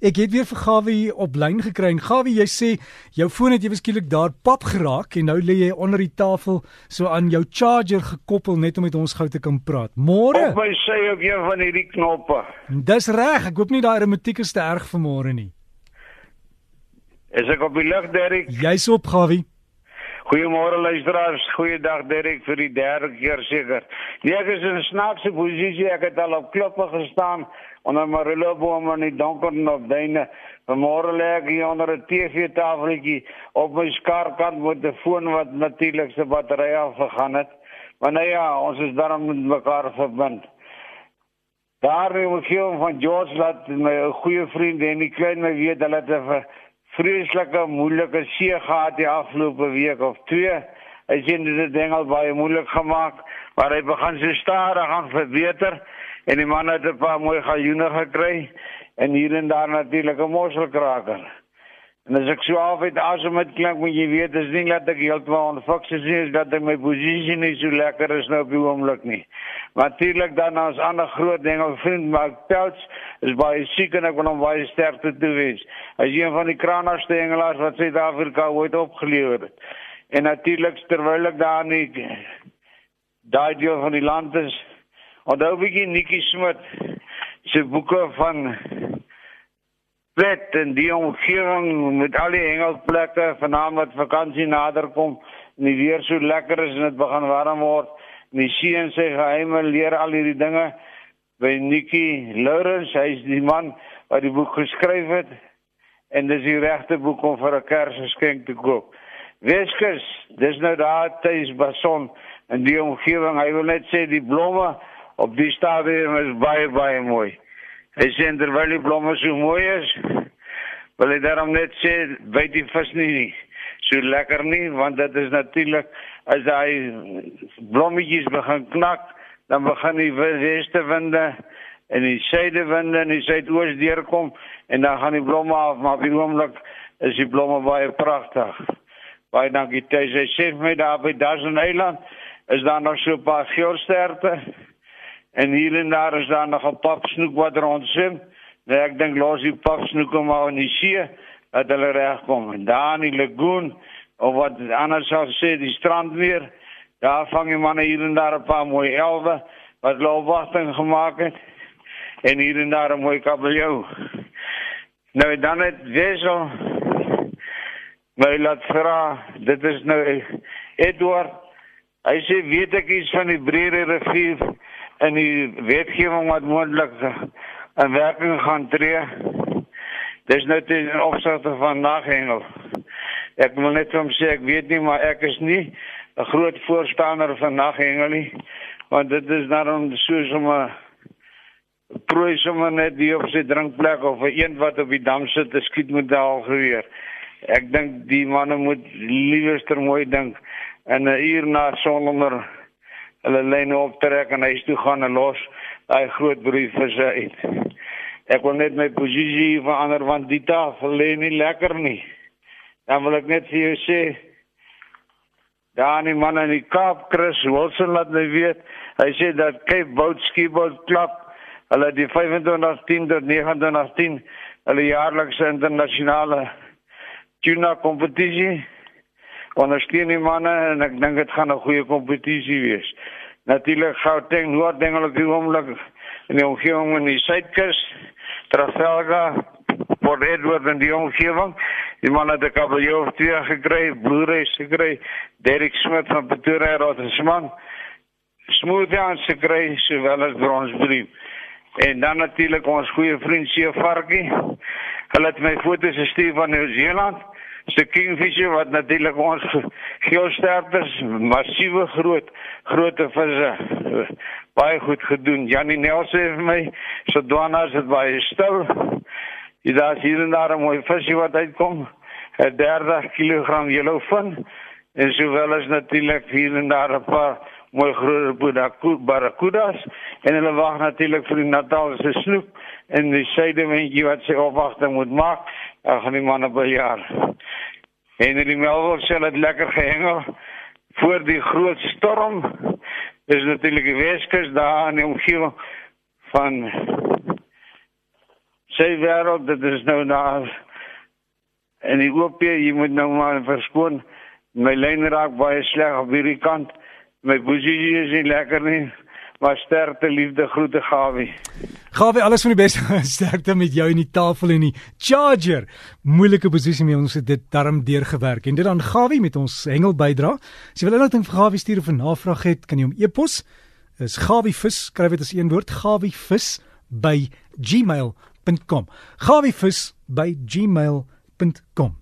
Ek het weer vir Gawie op lyn gekry en Gawie, jy sê jou foon het eweskielik daar pap geraak en nou lê jy onder die tafel so aan jou charger gekoppel net om met ons gou te kan praat. Môre. Op my sê op een van hierdie knoppe. Dis reg. Ek hoop nie daai remotiek is te erg vir môre nie. Is ek op die lug, Derek? Jy's op Gawie. Goeiemôre luisteraars. Goeiedag Derek vir die derde keer seker. Nee, ek is in 'n snaakse posisie. Ek het al op klippe gestaan onder Marilla boom in die donker en op duine. Vanmôre lê ek hier onder 'n TV-tafeltjie op my skarkant met 'n foon wat natuurlik se battery afgegaan het. Maar nou ja, ons is daarom met mekaar verbind. Daar in die omgewing van George laat my goeie vriend en die klein my weet hulle het 'n vreeslike moeilike see gehad die afgelope week of twee. Hy sien dit ding al baie moeilik gemaak, maar hy begin so stadig aan verbeter en die man het 'n paar mooi galjoene gekry en hier en daar natuurlik 'n mosselkraker. En as ek so af het asem met klink moet jy weet dis nie dat ek heeltemal onfiks is nie, dat my posisie nie so lekker is nou op die oomblik nie. Natuurlik dan ons ander groot ding of vriend Mark Pelts is baie siek en ek wil hom baie sterkte toewens. Hy is een van die kranaarste engelaars wat Suid-Afrika ooit opgelewer het. En natuurlik terwyl ek daar nie daai deel van die land is Onthou bietjie Nikki Smit se boeke van Wet en die omgewing met al die hengelplekke vanaand wat vakansie naderkom en die weer so lekker is en dit begin warm word. En die seun sê geheime leer al hierdie dinge by Nikki Lawrence, hy's die man wat die boek geskryf het en dis die regte boek om vir 'n Kersgeskenk te koop. Weskus, dis nou daar tuis Bason en die omgewing, hy wil net sê die blomme op die stadium is baie baie mooi. Hy sê terwyl die blomme so mooi is, wil hy daarom net sê byt die vis nie so lekker nie want dit is natuurlik as hy blommetjies begin knak, dan begin die weste winde en die suidewinde en die suidoos deurkom en dan gaan die blomme af maar op die oomblik is die blomme baie pragtig. Baie dankie. Hy sê my daar by Duitsland Eiland is daar nog so 'n paar geelsterte. En hier en daar is daar nog 'n papsnoek wat rondswem. Nee, ek dink los die papsnoek maar in die see dat hulle regkom. En daar in die lagoon of wat anders sou sê die strand weer. Daar vang jy manne hier en daar 'n paar mooi elwe wat loopwagting gemaak het. En hier en daar 'n mooi kabeljou. Nou dan het wesel my laat vra, dit is nou Edward. Hy sê weet ek iets van die Breede rivier in die wetgewing wat moontlik in werking gaan tree. Dis nou ten opsigte van naghengel. Ek wil net hom sê ek weet nie maar ek is nie 'n groot voorstander van naghengel nie want dit is daarom soos om 'n prooi sommer net die op sy drinkplek of 'n een wat op die dam sit te skiet met daal geweer. Ek dink die manne moet liewerster mooi dink en 'n uur na son onder hulle lyne optrek en huis toe gaan en los daai groot brief vir sy uit. Ek wil net my posisie verander want die tafel lê nie lekker nie. Dan wil ek net vir jou sê daar nie man in die Kaap Chris Wilson laat my weet. Hy sê dat Cape Boat Ski Boat Club hulle die 2510 tot 2910 hulle jaarlikse internasionale tuna kompetisie ondersteun die manne en ek dink dit gaan 'n goeie kompetisie wees. Natuurlik Gauteng, Noord-Engeland, die oomblik in die omgewing in die Suidkus, Trafalgar, Port Edward en die omgewing. Die manne het 'n kabeljou of twee gekry, bloereis gekry, Derek Smith van Pretoria Rotterdam. Smooth aan gekry sowel as bronsbrief. En dan natuurlik ons goeie vriend Seef Varkie. Hulle het my foto's gestuur van Nieu-Seeland se kingfisher wat natuurlik ons geelsterters massiewe groot groot visse baie goed gedoen. Janie Nelson het vir my so dwanas het baie stil. Jy daar sien en daar 'n mooi visie wat uitkom. 'n 30 kg yellowfin en sowel as natuurlik hier en daar 'n paar mooi groot barracudas en hulle wag natuurlik vir die Natalse snoek en die suidewindjie wat sy opwagting moet maak. Ag nee man op 'n jaar. Henry Melville sê dit lekker gehengel voor die groot storm. Dis natuurlik Weskus daar in die omgewing van sy wêreld, dit is nou na en die OP, jy moet nou maar verskoon. My lyn raak baie sleg op hierdie kant. My posisie is nie lekker nie. Maar sterkte liefde groete Gawie. Gawie, alles van die beste. sterkte met jou in die tafel en die charger. Moeilike posisie mee ons het dit darm deurgewerk. En dit dan Gawie met ons hengel bydra. As jy wil inligting vir Gawie stuur of 'n navraag het, kan jy hom e-pos. Is Gawievis, skryf dit as een woord, Gawievis by gmail.com. Gawievis by gmail.com.